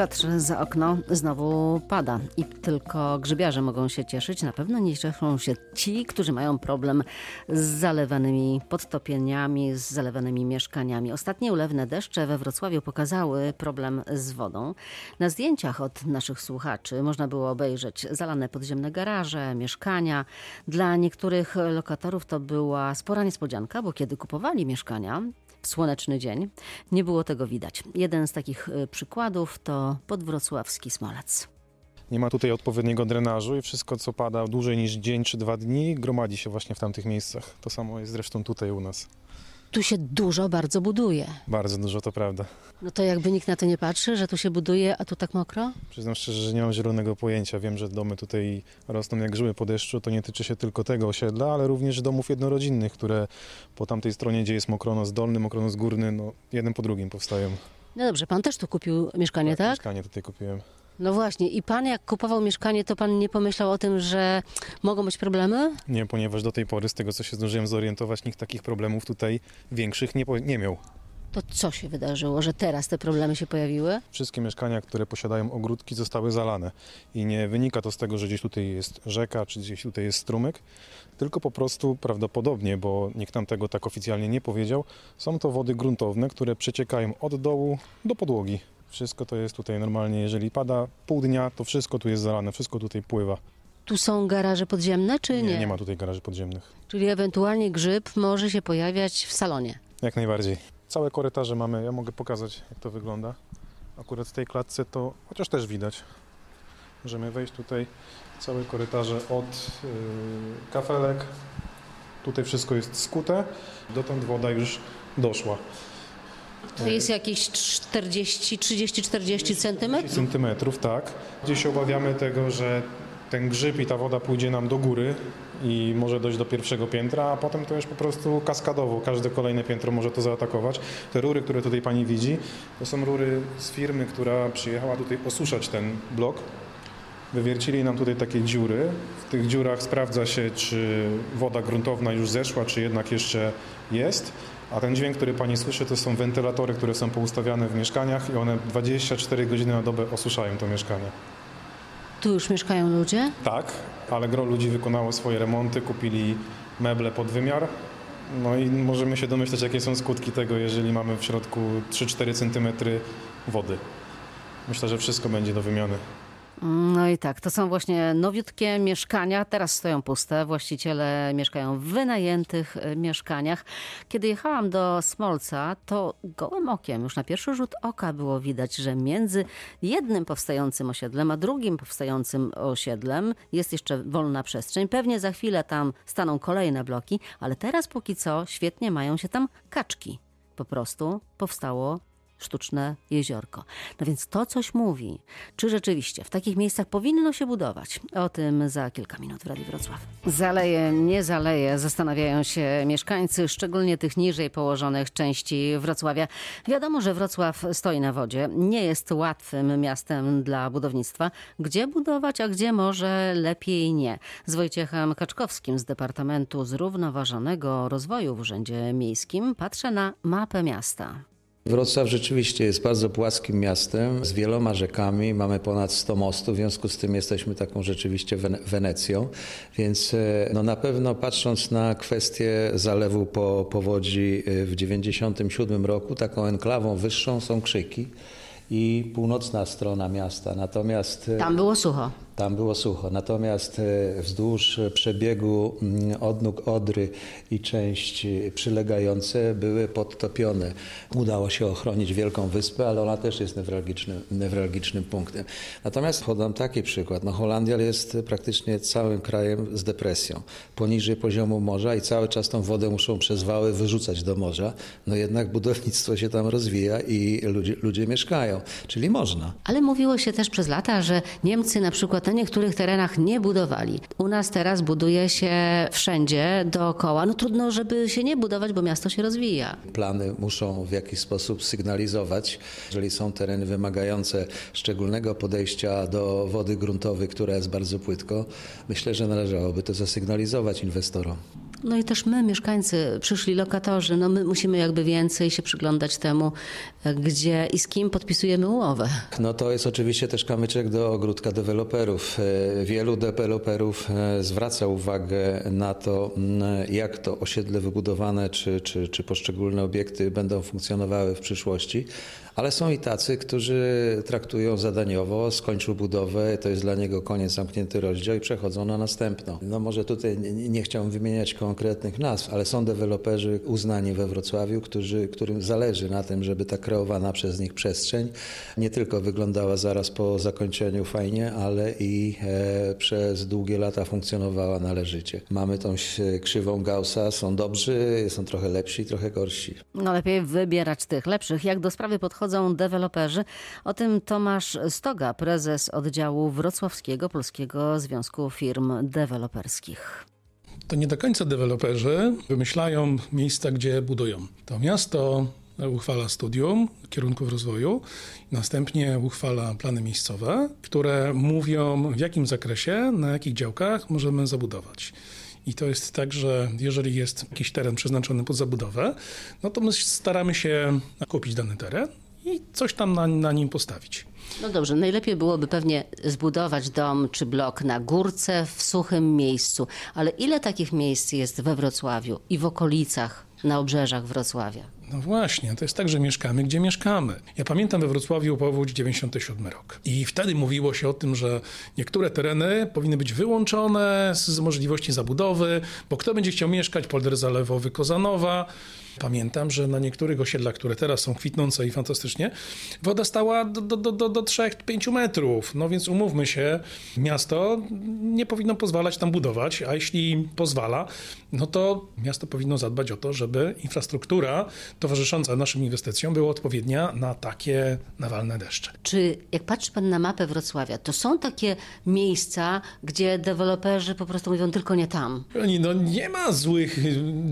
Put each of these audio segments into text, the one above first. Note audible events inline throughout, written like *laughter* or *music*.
Patrzę za okno, znowu pada i tylko grzybiarze mogą się cieszyć. Na pewno nie cieszą się ci, którzy mają problem z zalewanymi podtopieniami, z zalewanymi mieszkaniami. Ostatnie ulewne deszcze we Wrocławiu pokazały problem z wodą. Na zdjęciach od naszych słuchaczy można było obejrzeć zalane podziemne garaże, mieszkania. Dla niektórych lokatorów to była spora niespodzianka, bo kiedy kupowali mieszkania, w słoneczny dzień. Nie było tego widać. Jeden z takich y, przykładów to podwrocławski Smolec. Nie ma tutaj odpowiedniego drenażu i wszystko, co pada dłużej niż dzień czy dwa dni, gromadzi się właśnie w tamtych miejscach. To samo jest zresztą tutaj u nas. Tu się dużo bardzo buduje. Bardzo dużo, to prawda. No to jakby nikt na to nie patrzy, że tu się buduje, a tu tak mokro? Przyznam szczerze, że nie mam zielonego pojęcia. Wiem, że domy tutaj rosną jak grzyby po deszczu. To nie tyczy się tylko tego osiedla, ale również domów jednorodzinnych, które po tamtej stronie, gdzie jest mokronos dolny, mokronos górny, no jeden po drugim powstają. No dobrze, pan też tu kupił mieszkanie, tak? Mieszkanie tutaj kupiłem. No właśnie. I pan jak kupował mieszkanie, to pan nie pomyślał o tym, że mogą być problemy? Nie, ponieważ do tej pory, z tego co się zdążyłem zorientować, nikt takich problemów tutaj większych nie, nie miał. To co się wydarzyło, że teraz te problemy się pojawiły? Wszystkie mieszkania, które posiadają ogródki, zostały zalane. I nie wynika to z tego, że gdzieś tutaj jest rzeka, czy gdzieś tutaj jest strumyk, tylko po prostu prawdopodobnie, bo nikt nam tego tak oficjalnie nie powiedział, są to wody gruntowne, które przeciekają od dołu do podłogi. Wszystko to jest tutaj normalnie, jeżeli pada pół dnia, to wszystko tu jest zalane, wszystko tutaj pływa. Tu są garaże podziemne, czy nie? Nie, nie ma tutaj garaży podziemnych. Czyli ewentualnie grzyb może się pojawiać w salonie. Jak najbardziej. Całe korytarze mamy, ja mogę pokazać jak to wygląda. Akurat w tej klatce to chociaż też widać. Możemy wejść tutaj, całe korytarze od yy, kafelek. Tutaj wszystko jest skute, dotąd woda już doszła. To jest jakieś 40, 30, 40 centymetrów? centymetrów, tak. Gdzieś się obawiamy tego, że ten grzyb i ta woda pójdzie nam do góry i może dojść do pierwszego piętra, a potem to już po prostu kaskadowo, każde kolejne piętro może to zaatakować. Te rury, które tutaj pani widzi, to są rury z firmy, która przyjechała tutaj osuszać ten blok. Wywiercili nam tutaj takie dziury. W tych dziurach sprawdza się, czy woda gruntowna już zeszła, czy jednak jeszcze jest. A ten dźwięk, który pani słyszy, to są wentylatory, które są poustawiane w mieszkaniach i one 24 godziny na dobę osuszają to mieszkanie. Tu już mieszkają ludzie? Tak, ale gro ludzi wykonało swoje remonty, kupili meble pod wymiar. No i możemy się domyśleć, jakie są skutki tego, jeżeli mamy w środku 3-4 cm wody. Myślę, że wszystko będzie do wymiany. No i tak, to są właśnie nowiutkie mieszkania, teraz stoją puste. Właściciele mieszkają w wynajętych e, mieszkaniach. Kiedy jechałam do Smolca, to gołym okiem, już na pierwszy rzut oka było widać, że między jednym powstającym osiedlem, a drugim powstającym osiedlem jest jeszcze wolna przestrzeń. Pewnie za chwilę tam staną kolejne bloki, ale teraz póki co świetnie mają się tam kaczki. Po prostu powstało sztuczne jeziorko. No więc to coś mówi. Czy rzeczywiście w takich miejscach powinno się budować? O tym za kilka minut w Radiu Wrocław. Zaleje, nie zaleje, zastanawiają się mieszkańcy, szczególnie tych niżej położonych części Wrocławia. Wiadomo, że Wrocław stoi na wodzie. Nie jest łatwym miastem dla budownictwa. Gdzie budować, a gdzie może lepiej nie? Z Wojciechem Kaczkowskim z Departamentu Zrównoważonego Rozwoju w Urzędzie Miejskim patrzę na mapę miasta. Wrocław rzeczywiście jest bardzo płaskim miastem z wieloma rzekami. Mamy ponad 100 mostów, w związku z tym jesteśmy taką rzeczywiście Wene- Wenecją. Więc e, no na pewno patrząc na kwestię zalewu po powodzi e, w 97 roku, taką enklawą wyższą są Krzyki i północna strona miasta. Natomiast e, Tam było sucho. Tam było sucho. Natomiast e, wzdłuż przebiegu mm, odnóg Odry i część przylegające były podtopione. Udało się ochronić Wielką Wyspę, ale ona też jest newralgicznym, newralgicznym punktem. Natomiast podam taki przykład. No, Holandia jest praktycznie całym krajem z depresją. Poniżej poziomu morza i cały czas tą wodę muszą przez wały wyrzucać do morza. No jednak budownictwo się tam rozwija i ludzie, ludzie mieszkają. Czyli można. Ale mówiło się też przez lata, że Niemcy na przykład na niektórych terenach nie budowali. U nas teraz buduje się wszędzie dookoła. No trudno, żeby się nie budować, bo miasto się rozwija. Plany muszą w jakiś sposób sygnalizować, jeżeli są tereny wymagające szczególnego podejścia do wody gruntowej, która jest bardzo płytko, myślę, że należałoby to zasygnalizować inwestorom. No i też my, mieszkańcy, przyszli lokatorzy, no my musimy jakby więcej się przyglądać temu, gdzie i z kim podpisujemy umowę. No to jest oczywiście też kamyczek do ogródka deweloperów. E, wielu deweloperów e, zwraca uwagę na to, jak to osiedle wybudowane czy, czy, czy poszczególne obiekty będą funkcjonowały w przyszłości. Ale są i tacy, którzy traktują zadaniowo, skończył budowę, to jest dla niego koniec, zamknięty rozdział i przechodzą na następną. No może tutaj nie, nie chciałbym wymieniać konkretnych nazw, ale są deweloperzy uznani we Wrocławiu, którzy, którym zależy na tym, żeby ta kreowana przez nich przestrzeń nie tylko wyglądała zaraz po zakończeniu fajnie, ale i e, przez długie lata funkcjonowała należycie. Mamy tą krzywą Gaussa, są dobrzy, są trochę lepsi, trochę gorsi. No lepiej wybierać tych lepszych. Jak do sprawy podchodzą podchodzą deweloperzy. O tym Tomasz Stoga, prezes oddziału wrocławskiego Polskiego Związku Firm Deweloperskich to nie do końca deweloperzy wymyślają miejsca, gdzie budują. To miasto uchwala studium kierunków rozwoju, następnie uchwala plany miejscowe, które mówią w jakim zakresie, na jakich działkach możemy zabudować. I to jest tak, że jeżeli jest jakiś teren przeznaczony pod zabudowę, no to my staramy się kupić dany teren, i coś tam na, na nim postawić. No dobrze, najlepiej byłoby pewnie zbudować dom czy blok na górce, w suchym miejscu. Ale ile takich miejsc jest we Wrocławiu i w okolicach, na obrzeżach Wrocławia? No właśnie, to jest tak, że mieszkamy, gdzie mieszkamy. Ja pamiętam we Wrocławiu powódź 97 rok. I wtedy mówiło się o tym, że niektóre tereny powinny być wyłączone z możliwości zabudowy, bo kto będzie chciał mieszkać, polder zalewowy Kozanowa, Pamiętam, że na niektórych osiedlach, które teraz są kwitnące i fantastycznie, woda stała do, do, do, do 3-5 metrów. No więc umówmy się, miasto nie powinno pozwalać tam budować, a jeśli pozwala, no to miasto powinno zadbać o to, żeby infrastruktura towarzysząca naszym inwestycjom była odpowiednia na takie nawalne deszcze. Czy jak patrzy pan na mapę Wrocławia, to są takie miejsca, gdzie deweloperzy po prostu mówią tylko nie tam? No nie ma złych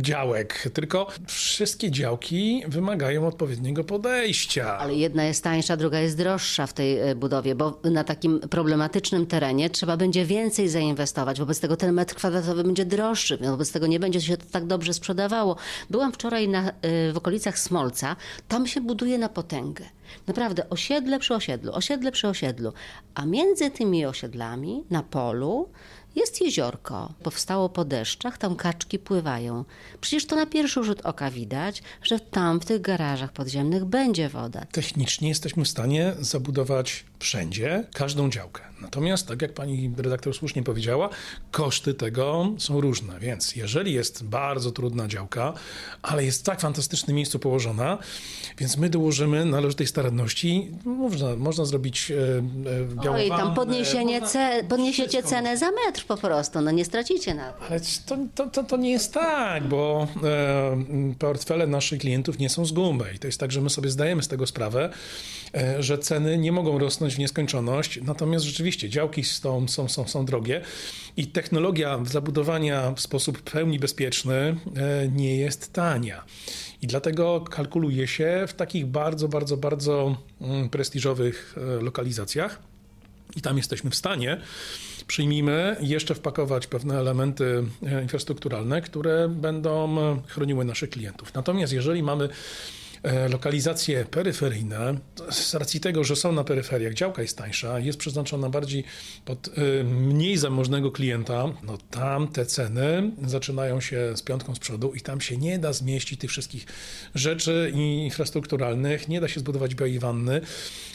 działek, tylko wszystkie działki wymagają odpowiedniego podejścia. Ale jedna jest tańsza, druga jest droższa w tej e, budowie, bo na takim problematycznym terenie trzeba będzie więcej zainwestować. Wobec tego ten metr kwadratowy będzie droższy, wobec tego nie będzie się to tak dobrze sprzedawało. Byłam wczoraj na, e, w okolicach Smolca, tam się buduje na potęgę. Naprawdę osiedle przy osiedlu, osiedle przy osiedlu. A między tymi osiedlami na polu jest jeziorko. Powstało po deszczach, tam kaczki pływają. Przecież to na pierwszy rzut oka widać, że tam w tych garażach podziemnych będzie woda. Technicznie jesteśmy w stanie zabudować wszędzie każdą działkę. Natomiast, tak jak pani redaktor słusznie powiedziała, koszty tego są różne. Więc jeżeli jest bardzo trudna działka, ale jest w tak fantastycznym miejscu położona, więc my dołożymy należytej staranności. Można, można zrobić e, białą Oj, tam podniesienie ce, podniesiecie cenę za metr po prostu, no nie stracicie na to. Ale to, to, to, to nie jest tak, bo e, portfele naszych klientów nie są z gumy. I to jest tak, że my sobie zdajemy z tego sprawę, e, że ceny nie mogą rosnąć w nieskończoność. Natomiast rzeczywiście działki są, są, są, są drogie i technologia zabudowania w sposób pełni bezpieczny e, nie jest tania. I dlatego kalkuluje się w takich bardzo, bardzo, bardzo mm, prestiżowych e, lokalizacjach. I tam jesteśmy w stanie, przyjmijmy, jeszcze wpakować pewne elementy e, infrastrukturalne, które będą chroniły naszych klientów. Natomiast jeżeli mamy lokalizacje peryferyjne, z racji tego, że są na peryferiach, działka jest tańsza, jest przeznaczona bardziej pod e, mniej zamożnego klienta, no tam te ceny zaczynają się z piątką z przodu i tam się nie da zmieścić tych wszystkich rzeczy infrastrukturalnych, nie da się zbudować białej wanny,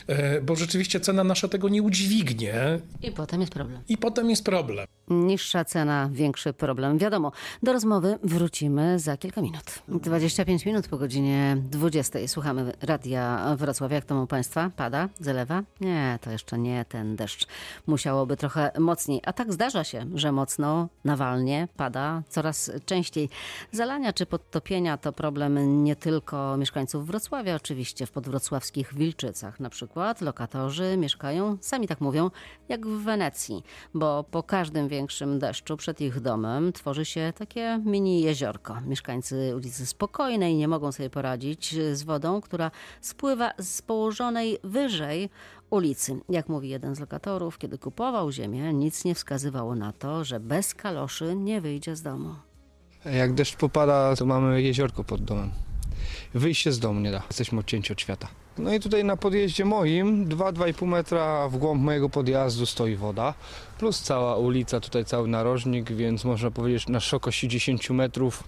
e, bo rzeczywiście cena nasza tego nie udźwignie. I potem jest problem. I potem jest problem. Niższa cena, większy problem. Wiadomo, do rozmowy wrócimy za kilka minut. 25 minut po godzinie 20. 20. Słuchamy Radia Wrocławia. Jak to u Państwa? Pada? Zalewa? Nie, to jeszcze nie ten deszcz. Musiałoby trochę mocniej. A tak zdarza się, że mocno, nawalnie pada coraz częściej. Zalania czy podtopienia to problem nie tylko mieszkańców Wrocławia, oczywiście w podwrocławskich Wilczycach na przykład. Lokatorzy mieszkają, sami tak mówią, jak w Wenecji, bo po każdym większym deszczu przed ich domem tworzy się takie mini jeziorko. Mieszkańcy ulicy Spokojnej nie mogą sobie poradzić z wodą, która spływa z położonej wyżej ulicy. Jak mówi jeden z lokatorów, kiedy kupował ziemię, nic nie wskazywało na to, że bez kaloszy nie wyjdzie z domu. Jak deszcz popada, to mamy jeziorko pod domem. Wyjść się z domu nie da. Jesteśmy odcięci od świata. No i tutaj na podjeździe moim, 2-2,5 metra w głąb mojego podjazdu stoi woda, plus cała ulica, tutaj cały narożnik, więc można powiedzieć na szerokości 10 metrów,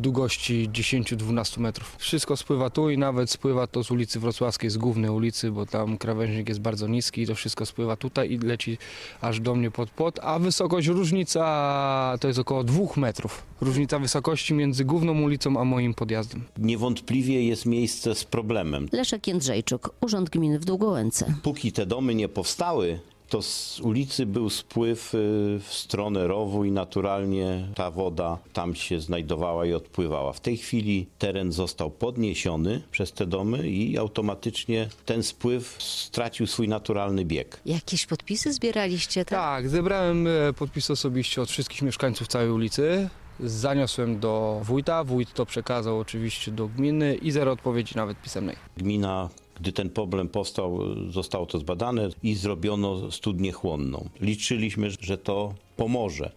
długości 10-12 metrów. Wszystko spływa tu i nawet spływa to z ulicy Wrocławskiej, z głównej ulicy, bo tam krawężnik jest bardzo niski i to wszystko spływa tutaj i leci aż do mnie pod pod, a wysokość różnica to jest około 2 metrów. Różnica wysokości między główną ulicą a moim podjazdem. Niewątpliwie jest miejsce z problemem. Leszek Jędrzejczuk, Urząd Gminy w Długołęce. Póki te domy nie powstały, to z ulicy był spływ y, w stronę rowu i naturalnie ta woda tam się znajdowała i odpływała. W tej chwili teren został podniesiony przez te domy i automatycznie ten spływ stracił swój naturalny bieg. Jakieś podpisy zbieraliście? Tak? Tak, zebrałem e, podpis osobiście od wszystkich mieszkańców całej ulicy. Zaniosłem do wójta, wójt to przekazał oczywiście do gminy i zero odpowiedzi nawet pisemnej. Gmina, gdy ten problem powstał, zostało to zbadane i zrobiono studnię chłonną. Liczyliśmy, że to pomoże.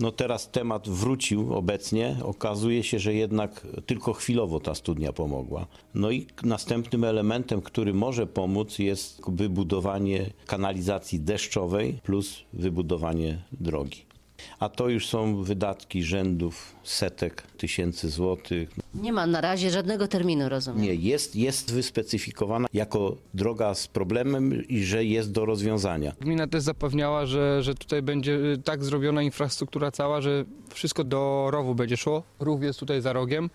No teraz temat wrócił obecnie. Okazuje się, że jednak tylko chwilowo ta studnia pomogła. No i następnym elementem, który może pomóc jest wybudowanie kanalizacji deszczowej plus wybudowanie drogi. A to już są wydatki rzędów setek tysięcy złotych. Nie ma na razie żadnego terminu, rozumiem. Nie, jest, jest wyspecyfikowana jako droga z problemem i że jest do rozwiązania. Gmina też zapewniała, że, że tutaj będzie y, tak zrobiona infrastruktura cała, że wszystko do rowu będzie szło. Rów jest tutaj za rogiem.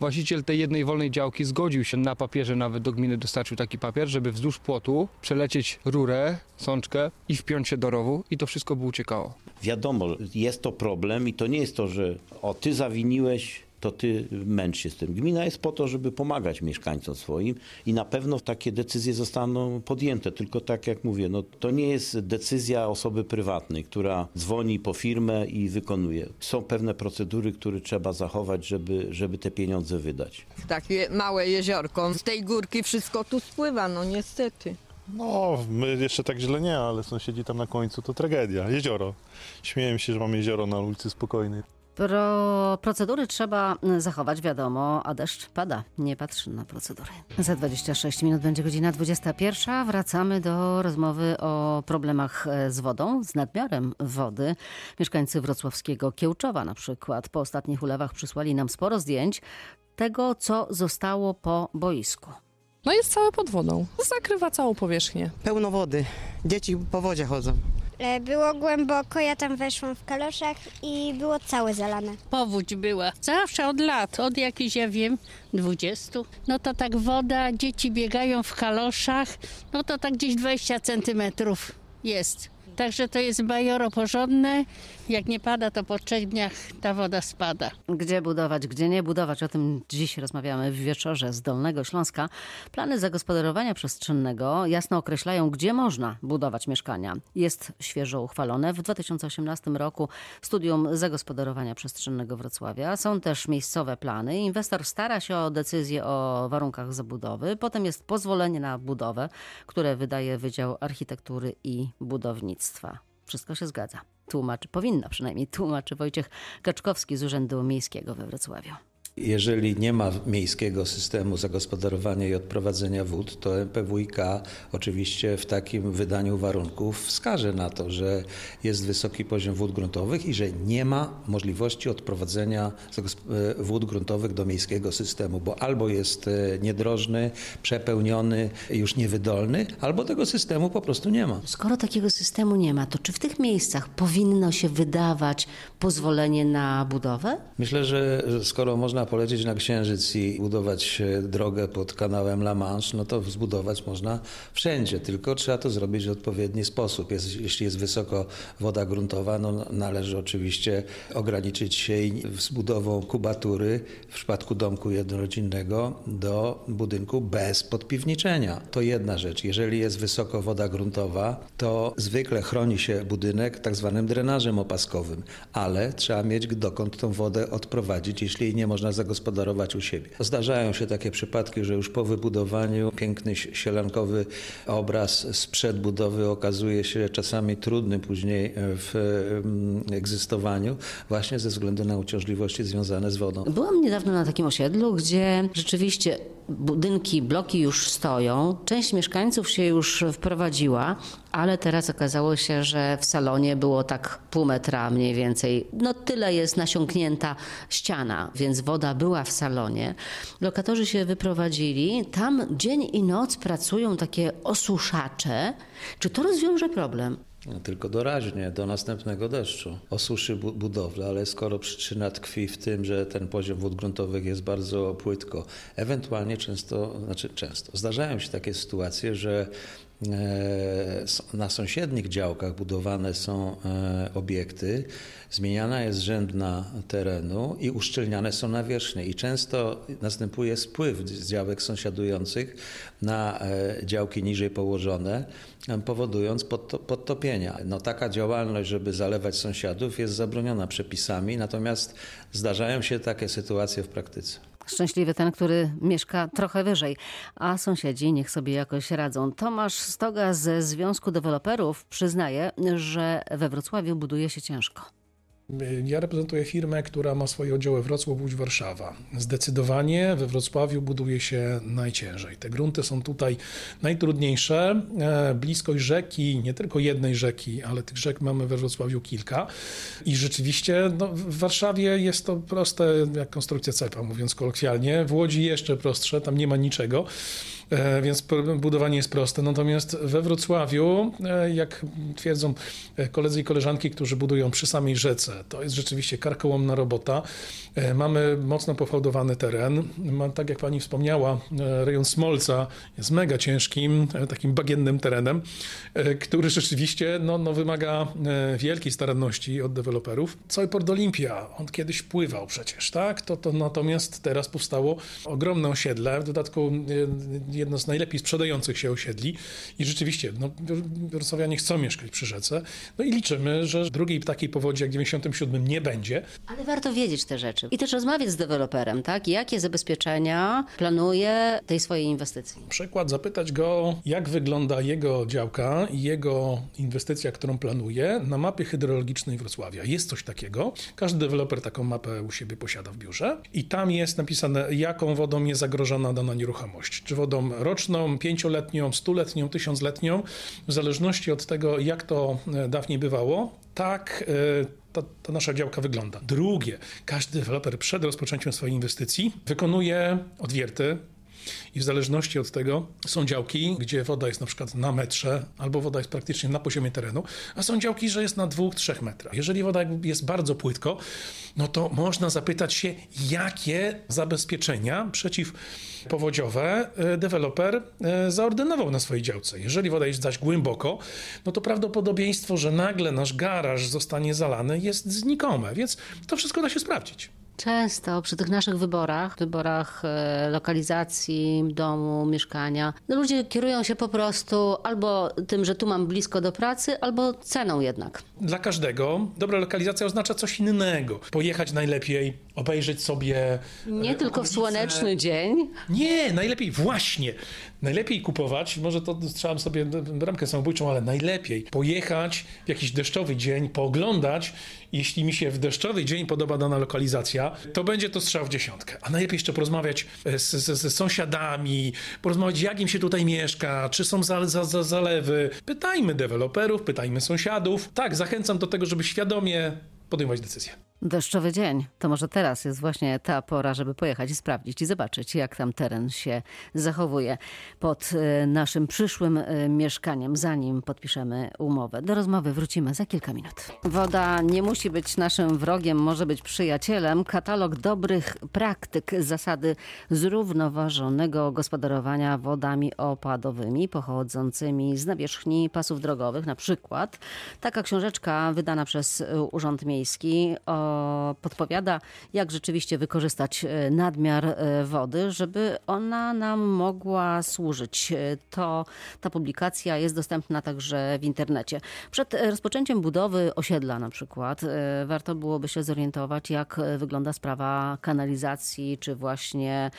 Właściciel tej jednej wolnej działki zgodził się na papierze, nawet do gminy dostarczył taki papier, żeby wzdłuż płotu przelecieć rurę, sączkę i wpiąć się do rowu i to wszystko by uciekało. Wiadomo, jest to problem i to nie jest to, że o ty zawiniłeś, to ty męcz się z tym. Gmina jest po to, żeby pomagać mieszkańcom swoim i na pewno takie decyzje zostaną podjęte. Tylko tak jak mówię, no, to nie jest decyzja osoby prywatnej, która dzwoni po firmę i wykonuje. Są pewne procedury, które trzeba zachować, żeby, żeby te pieniądze wydać. Takie małe jeziorko. Z tej górki wszystko tu spływa, no niestety. No, my jeszcze tak źle nie, ale sąsiedzi tam na końcu to tragedia. Jezioro. Śmieję się, że mamy jezioro na ulicy Spokojnej. Pro, procedury trzeba zachować, wiadomo, a deszcz pada. Nie patrzy na procedury. Za 26 minut będzie godzina 21. Wracamy do rozmowy o problemach e, z wodą, z nadmiarem wody. Mieszkańcy wrocławskiego Kiełczowa na przykład po ostatnich ulewach przysłali nam sporo zdjęć tego, co zostało po boisku. No jest całe pod wodą. Zakrywa całą powierzchnię. Pełno wody. Dzieci po wodzie chodzą. E, Było głęboko, ja tam weszłam w kaloszach i było całe zalane. Powódź była. Zawsze od lat, od jakichś, ja wiem, 20. No to tak woda, dzieci biegają w kaloszach, no to tak gdzieś 20 centymetrów jest. Także to jest bajoro porządne. Jak nie pada, to po trzech dniach ta woda spada. Gdzie budować, gdzie nie budować, o tym dziś rozmawiamy w wieczorze z Dolnego Śląska. Plany zagospodarowania przestrzennego jasno określają, gdzie można budować mieszkania. Jest świeżo uchwalone w 2018 roku studium zagospodarowania przestrzennego Wrocławia. Są też miejscowe plany. Inwestor stara się o decyzję o warunkach zabudowy. Potem jest pozwolenie na budowę, które wydaje Wydział Architektury i Budownictwa. Wszystko się zgadza. Tłumaczy, powinno przynajmniej tłumaczy Wojciech Kaczkowski z Urzędu Miejskiego we Wrocławiu. Jeżeli nie ma miejskiego systemu zagospodarowania i odprowadzenia wód, to MPWiK oczywiście w takim wydaniu warunków wskaże na to, że jest wysoki poziom wód gruntowych i że nie ma możliwości odprowadzenia e, wód gruntowych do miejskiego systemu, bo albo jest e, niedrożny, przepełniony, już niewydolny, albo tego systemu po prostu nie ma. Skoro takiego systemu nie ma, to czy w tych miejscach powinno się wydawać pozwolenie na budowę? Myślę, że skoro można polecieć na Księżyc i budować e, drogę pod kanałem La Manche, no to zbudować można wszędzie, tylko trzeba to zrobić w odpowiedni sposób. Jest, jeśli jest wysoko woda gruntowa, no należy oczywiście ograniczyć się z budową kubatury w przypadku domku jednorodzinnego do budynku bez podpiwniczenia. To jedna rzecz. Jeżeli jest wysoko woda gruntowa, to zwykle chroni się budynek tak zwanym drenażem opaskowym, ale trzeba mieć dokąd tą wodę odprowadzić, jeśli jej nie można zagospodarować u siebie. Zdarzają się takie przypadki, że już po wybudowaniu piękny sielankowy obraz sprzed budowy okazuje się czasami trudny później w mm, egzystowaniu, właśnie ze względu na uciążliwości związane z wodą. Byłam niedawno na takim osiedlu, gdzie rzeczywiście budynki, bloki już stoją. Część mieszkańców się już wprowadziła, ale teraz okazało się, że w salonie było tak pół metra mniej więcej. No tyle jest nasiąknięta ściana, więc woda była w salonie. Lokatorzy się wyprowadzili. Tam dzień i noc pracują takie osuszacze. Czy to rozwiąże problem? No, tylko doraźnie, do następnego deszczu. Osuszy bu budowlę, ale skoro przyczyna tkwi w tym, że ten poziom wód gruntowych jest bardzo płytko, ewentualnie często, znaczy często, zdarzają się takie sytuacje, że na sąsiednich działkach budowane są e, obiekty, zmieniana jest rzędna terenu i uszczelniane są nawierzchnie. I często następuje spływ z działek sąsiadujących na e, działki niżej położone, powodując podtopienia. No, taka działalność, żeby zalewać sąsiadów, jest zabroniona przepisami, natomiast zdarzają się takie sytuacje w praktyce. Szczęśliwy ten, który mieszka trochę wyżej, a sąsiedzi niech sobie jakoś radzą. Tomasz Stoga ze Związku Deweloperów przyznaje, że we Wrocławiu buduje się ciężko. Ja reprezentuję firmę, która ma swoje oddziały Wrocław, Łódź, Warszawa. Zdecydowanie we Wrocławiu buduje się najciężej. Te grunty są tutaj najtrudniejsze. E, bliskość rzeki, nie tylko jednej rzeki, ale tych rzek mamy we Wrocławiu kilka. I rzeczywiście no, w Warszawie jest to proste jak konstrukcja cepa, mówiąc kolokwialnie. W Łodzi jeszcze prostsze, tam nie ma niczego. E, więc budowanie jest proste. Natomiast we Wrocławiu, e, jak twierdzą e, koledzy i koleżanki, którzy budują przy samej rzece, to jest rzeczywiście karkołomna robota. Mamy mocno pofałdowany teren. Tak jak pani wspomniała, rejon Smolca jest mega ciężkim, takim bagiennym terenem, który rzeczywiście no, no wymaga wielkiej staranności od deweloperów. Cały port Olimpia, on kiedyś pływał przecież, tak? To, to natomiast teraz powstało ogromne osiedle, w dodatku jedno z najlepiej sprzedających się osiedli i rzeczywiście no, wrocławianie chcą mieszkać przy rzece. No i liczymy, że drugiej takiej powodzi jak w 97 nie będzie. Ale warto wiedzieć te rzeczy i też rozmawiać z deweloperem, tak? Jakie zabezpieczenia planuje tej swojej inwestycji? Przykład, zapytać go, jak wygląda jego działka i jego inwestycja, którą planuje na mapie hydrologicznej Wrocławia. Jest coś takiego. Każdy deweloper taką mapę u siebie posiada w biurze i tam jest napisane, jaką wodą jest zagrożona dana nieruchomość. Czy wodą roczną, pięcioletnią, stuletnią, tysiącletnią, w zależności od tego, jak to e, dawniej bywało, tak e, ta, ta, nasza działka wygląda. Drugie, każdy deweloper przed rozpoczęciem swojej inwestycji wykonuje odwierty, i w zależności od tego są działki, gdzie woda jest na przykład na metrze, albo woda jest praktycznie na poziomie terenu, a są działki, że jest na dwóch, trzech metrach. Jeżeli woda jest bardzo płytko, no to można zapytać się, jakie zabezpieczenia przeciwpowodziowe e, deweloper e, zaordynował na swojej działce. Jeżeli woda jest zaś głęboko, no to prawdopodobieństwo, że nagle nasz garaż zostanie zalany jest znikome, więc to wszystko da się sprawdzić. Często przy tych naszych wyborach, wyborach e, lokalizacji domu, mieszkania, no ludzie kierują się po prostu albo tym, że tu mam blisko do pracy, albo ceną jednak. Dla każdego dobra lokalizacja oznacza coś innego. Pojechać najlepiej, obejrzeć sobie. Nie e, tylko w słoneczny dzień. Nie, najlepiej właśnie. Najlepiej kupować, może to strzelam sobie bramkę samobójczą, ale najlepiej pojechać w jakiś deszczowy dzień, pooglądać. Jeśli mi się w deszczowy dzień podoba dana lokalizacja, to będzie to strzał w dziesiątkę. A najlepiej jeszcze porozmawiać e, z, z, z sąsiadami, porozmawiać jak im się tutaj mieszka, czy są za, za, za zalewy. Pytajmy deweloperów, pytajmy sąsiadów. Tak, zachęcam do tego, żeby świadomie podejmować decyzje. Deszczowy dzień. To może teraz jest właśnie ta pora, żeby pojechać i sprawdzić i zobaczyć, jak tam teren się zachowuje pod e, naszym przyszłym e, mieszkaniem, zanim podpiszemy umowę. Do rozmowy wrócimy za kilka minut. Woda nie musi być naszym wrogiem, może być przyjacielem. Katalog dobrych praktyk, zasady zrównoważonego gospodarowania wodami opadowymi pochodzącymi z nawierzchni pasów drogowych, na przykład. Taka książeczka wydana przez Urząd Miejski o podpowiada, jak rzeczywiście wykorzystać e, nadmiar e, wody, żeby ona nam mogła służyć. E, To ta publikacja jest dostępna także w internecie. Przed rozpoczęciem budowy osiedla na przykład warto byłoby się zorientować, jak wygląda sprawa kanalizacji, czy właśnie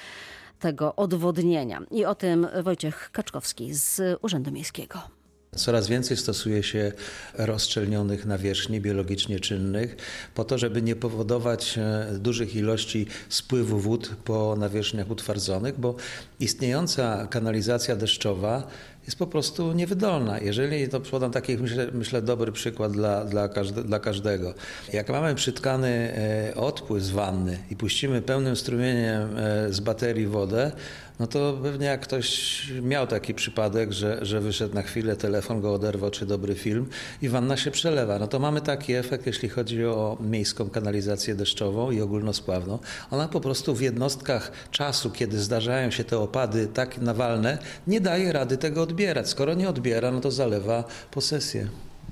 tego odwodnienia. I o tym Wojciech Kaczkowski z Urzędu Miejskiego. Coraz więcej stosuje się rozszczelnionych nawierzchni biologicznie czynnych po to, żeby nie powodować e, dużych ilości spływu wód po nawierzchniach utwardzonych, bo istniejąca kanalizacja deszczowa jest po prostu niewydolna. Jeżeli, to podam taki, myślę, myślę dobry przykład dla, dla, każde, dla każdego. Jak mamy przytkany e, odpływ z wanny i puścimy pełnym strumieniem e, z baterii wodę, no to pewnie jak ktoś miał taki przypadek, że, że wyszedł na chwilę, telefon go oderwał, czy dobry film i wanna się przelewa. No to mamy taki efekt, jeśli chodzi o miejską kanalizację deszczową i ogólnospławną. Ona po prostu w jednostkach czasu, kiedy zdarzają się te opady tak nawalne, nie daje rady tego odbierać. Skoro nie odbiera, no to zalewa posesję.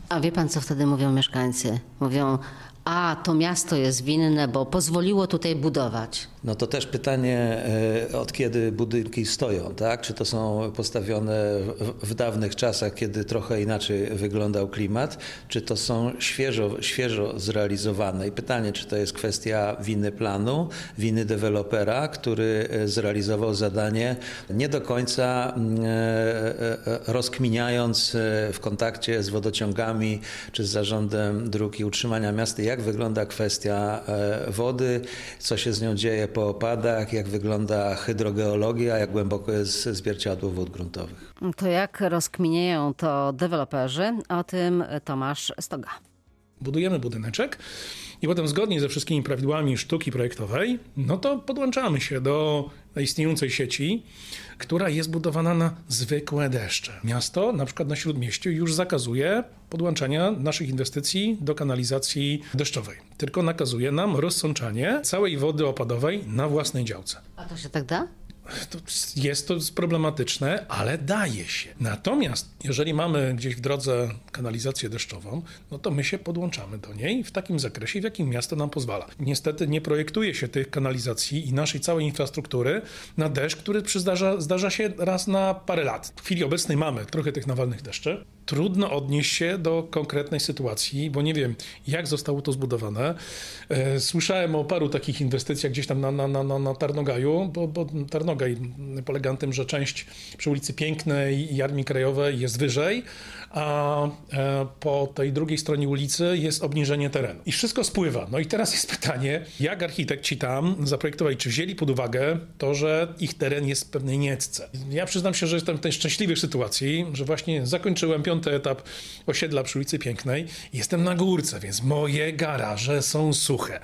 A wie pan, co wtedy mówią mieszkańcy? Mówią, a to miasto jest winne, bo pozwoliło tutaj budować. No to też pytanie, e, od kiedy budynki stoją, tak? Czy to są postawione w, dawnych czasach, kiedy trochę inaczej wyglądał klimat, czy to są świeżo, świeżo zrealizowane? I pytanie, czy to jest kwestia winy planu, winy dewelopera, który e, zrealizował zadanie nie do końca mm, e, rozkminiając w kontakcie z wodociągami czy z zarządem dróg i utrzymania miasta, jak wygląda kwestia wody, co się z nią dzieje po opadach, jak wygląda hydrogeologia, jak głęboko jest zwierciadło wód gruntowych. To jak rozkminiają to deweloperzy? O tym Tomasz Stoga. Budujemy budyneczek i potem zgodnie ze wszystkimi prawidłami sztuki projektowej, no to podłączamy się do istniejącej sieci, która jest budowana na zwykłe deszcze. Miasto, na przykład na Śródmieściu, już zakazuje podłączania naszych inwestycji do kanalizacji deszczowej. Tylko nakazuje nam rozsączanie całej wody opadowej na własnej działce. A to się tak da? To jest to problematyczne, ale daje się. Natomiast jeżeli mamy gdzieś w drodze kanalizację deszczową, no to my się podłączamy do niej w takim zakresie, w jakim miasto nam pozwala. Niestety nie projektuje się tych kanalizacji i naszej całej infrastruktury na deszcz, który przyzdarza, zdarza się raz na parę lat. W chwili obecnej mamy trochę tych nawalnych deszczy. Trudno odnieść się do konkretnej sytuacji, bo nie wiem, jak zostało to zbudowane. E, Słyszałem o paru takich inwestycjach gdzieś tam na, na, na, na- Tarnogaju, bo, bo Tarnogaj polega na tym, że część przy ulicy Pięknej i Armii Krajowej jest wyżej, a e, po tej drugiej stronie ulicy jest obniżenie terenu. I wszystko spływa. No i teraz jest pytanie, jak architekci tam zaprojektowali, czy wzięli pod uwagę to, że ich teren jest w pewnej niecce. Ja przyznam się, że jestem w tej szczęśliwej sytuacji, że właśnie zakończyłem piąty etap osiedla przy ulicy Pięknej. Jestem na górce, więc moje garaże są suche.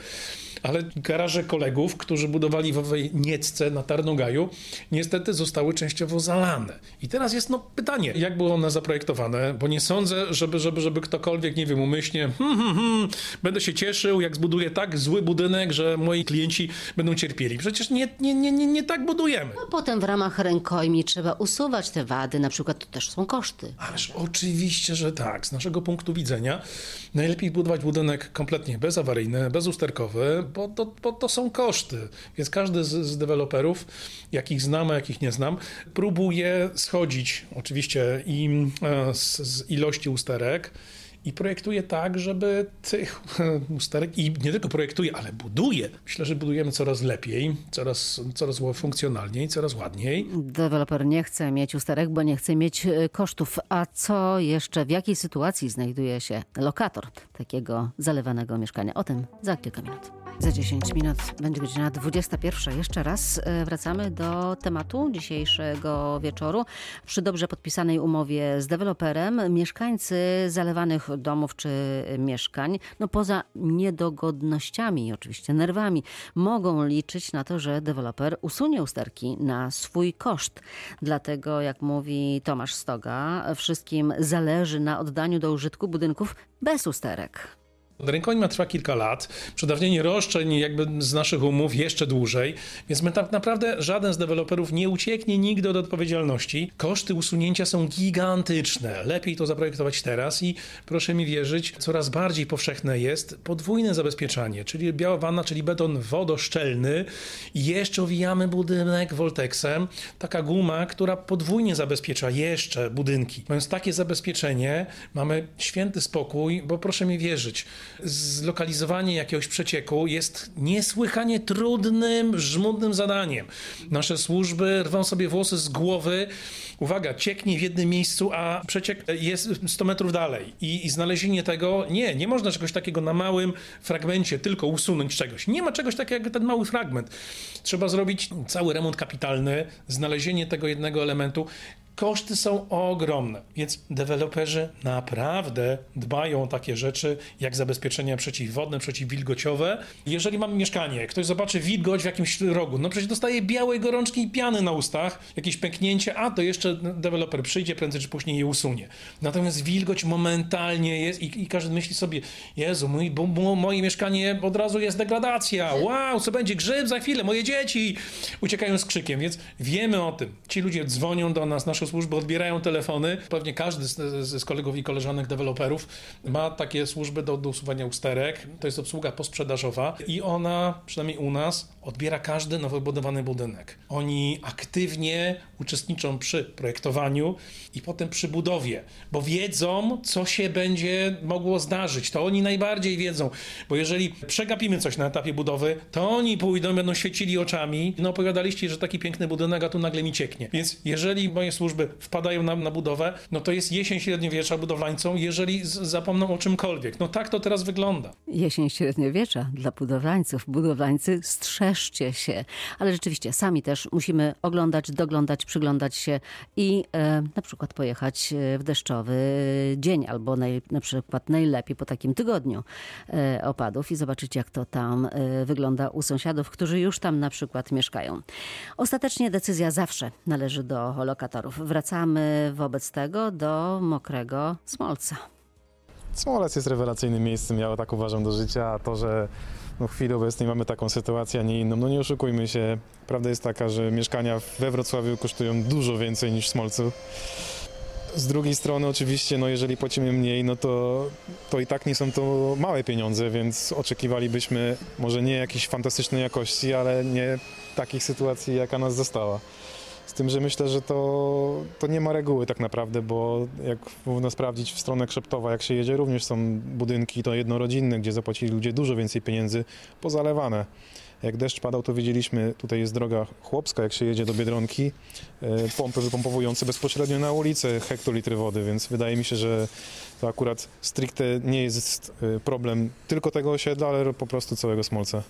Ale garaże kolegów, którzy budowali w owej niecce na Tarnogaju, niestety zostały częściowo zalane. I teraz jest no pytanie, jak były one zaprojektowane, bo nie sądzę, żeby, żeby, żeby ktokolwiek, nie wiem, umyślnie, hmm, hmm, hmm, będę się cieszył, jak zbuduję tak zły budynek, że moi klienci będą cierpieli. Przecież nie, nie, nie, nie, nie tak budujemy. A potem w ramach rękojmi trzeba usuwać te wady, na przykład to też są koszty. Ależ oczywiście, że tak. Z naszego punktu widzenia najlepiej budować budynek kompletnie bezawaryjny, bezusterkowy, bo to, bo to są koszty. Więc każdy z, z deweloperów, jakich znam, a jakich nie znam, próbuje schodzić oczywiście im e, z, z ilości usterek i projektuje tak, żeby tych *laughs* usterek, i nie tylko projektuje, ale buduje. Myślę, że budujemy coraz lepiej, coraz, coraz funkcjonalniej, coraz ładniej. Deweloper nie chce mieć usterek, bo nie chce mieć e, kosztów. A co jeszcze, w jakiej sytuacji znajduje się lokator takiego zalewanego mieszkania? O tym za kilka minut. Za 10 minut będzie godzina 21. Jeszcze raz e, wracamy do tematu dzisiejszego wieczoru. Przy dobrze podpisanej umowie z deweloperem mieszkańcy zalewanych domów czy mieszkań, no poza niedogodnościami i oczywiście nerwami, mogą liczyć na to, że deweloper usunie usterki na swój koszt. Dlatego, jak mówi Tomasz Stoga, wszystkim zależy na oddaniu do użytku budynków bez usterek. Rękojmia trwa kilka lat, przedawnienie roszczeń jakby z naszych umów jeszcze dłużej, więc my tak naprawdę żaden z deweloperów nie ucieknie nigdy od odpowiedzialności. Koszty usunięcia są gigantyczne. Lepiej to zaprojektować teraz i proszę mi wierzyć, coraz bardziej powszechne jest podwójne zabezpieczanie, czyli biała wanna, czyli beton wodoszczelny i jeszcze owijamy budynek Voltexem. Taka guma, która podwójnie zabezpiecza jeszcze budynki. Mając takie zabezpieczenie, mamy święty spokój, bo proszę mi wierzyć, zlokalizowanie jakiegoś przecieku jest niesłychanie trudnym, żmudnym zadaniem. Nasze służby rwą sobie włosy z głowy. Uwaga, cieknie w jednym miejscu, a przeciek jest 100 metrów dalej. I, I znalezienie tego, nie, nie można czegoś takiego na małym fragmencie tylko usunąć czegoś. Nie ma czegoś takiego jak ten mały fragment. Trzeba zrobić cały remont kapitalny, znalezienie tego jednego elementu koszty są ogromne, więc deweloperzy naprawdę dbają o takie rzeczy jak zabezpieczenia przeciwwodne, przeciwwilgociowe. Jeżeli mamy mieszkanie, ktoś zobaczy wilgoć w jakimś rogu, no przecież dostaje białej gorączki i piany na ustach, jakieś pęknięcie, a to jeszcze deweloper przyjdzie, prędzej czy później je usunie. Natomiast wilgoć momentalnie jest i, i każdy myśli sobie, Jezu, mój, bo, bo, moje mieszkanie od razu jest degradacja, wow, co będzie, grzyb za chwilę, moje dzieci uciekają z krzykiem, więc wiemy o tym. Ci ludzie dzwonią do nas, służby odbierają telefony. Pewnie każdy z, z kolegów i koleżanek deweloperów ma takie służby do, do usuwania usterek. To jest obsługa posprzedażowa i ona, przynajmniej u nas, odbiera każdy nowo budowany budynek. Oni aktywnie uczestniczą przy projektowaniu i potem przy budowie, bo wiedzą, co się będzie mogło zdarzyć. To oni najbardziej wiedzą, bo jeżeli przegapimy coś na etapie budowy, to oni pójdą, będą świecili oczami. No opowiadaliście, że taki piękny budynek, a tu nagle mi cieknie. Więc jeżeli moje służby wpadają na, na budowę, no to jest jesień średniowiecza budowlańcą, jeżeli zapomną o czymkolwiek. No tak to teraz wygląda. Jesień średniowiecza dla budowlańców. Budowlańcy strzeżcie się. Ale rzeczywiście sami też musimy oglądać, doglądać, przyglądać się i e, na przykład pojechać w deszczowy dzień albo naj, na przykład najlepiej po takim tygodniu e, opadów i zobaczyć jak to tam e, wygląda u sąsiadów, którzy już tam na przykład mieszkają. Ostatecznie decyzja zawsze należy do lokatorów. Wracamy wobec tego do mokrego Smolca. Smolec jest rewelacyjnym miejscem, ja tak uważam do życia, a to, że no w chwili obecnej mamy taką sytuację, a nie inną, no nie oszukujmy się, prawda jest taka, że mieszkania we Wrocławiu kosztują dużo więcej niż w Smolcu. Z drugiej strony oczywiście, no jeżeli płacimy mniej, no to, to i tak nie są to małe pieniądze, więc oczekiwalibyśmy może nie jakiejś fantastycznej jakości, ale nie takich sytuacji, jaka nas została. Z tym, że myślę, że to, to nie ma reguły tak naprawdę, bo jak można sprawdzić w stronę Krzeptowa, jak się jedzie, również są budynki to jednorodzinne, gdzie zapłacili ludzie dużo więcej pieniędzy, pozalewane. Jak deszcz padał, to widzieliśmy, tutaj jest droga chłopska, jak się jedzie do Biedronki, pompy wypompowujące bezpośrednio na ulicę hektolitry wody, więc wydaje mi się, że to akurat stricte nie jest problem tylko tego osiedla, ale po prostu całego Smolca.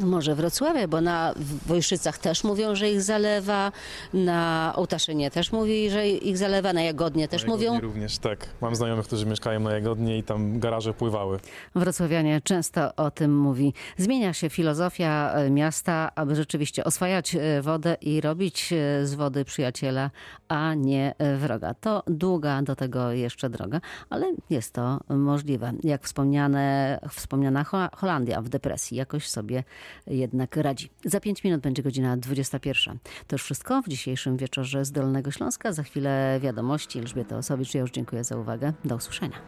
Może Wrocławia, bo na Wojszycach też mówią, że ich zalewa, na Ołtaszynie też mówi, że ich zalewa, na Jagodnie też na Jagodnie mówią. również, tak. Mam znajomych, którzy mieszkają na Jagodnie i tam garaże pływały. Wrocławianie często o tym mówi. Zmienia się filozofia e, miasta, aby rzeczywiście oswajać e, wodę i robić e, z wody przyjaciela, a nie wroga. To długa do tego jeszcze droga, ale jest to możliwe. Jak wspomniane, wspomniana Holandia w depresji jakoś sobie jednak radzi. Za 5 minut będzie godzina 21. To już wszystko w dzisiejszym wieczorze z Dolnego Śląska. Za chwilę wiadomości. Elżbieta Osowicz, ja już dziękuję za uwagę. Do usłyszenia.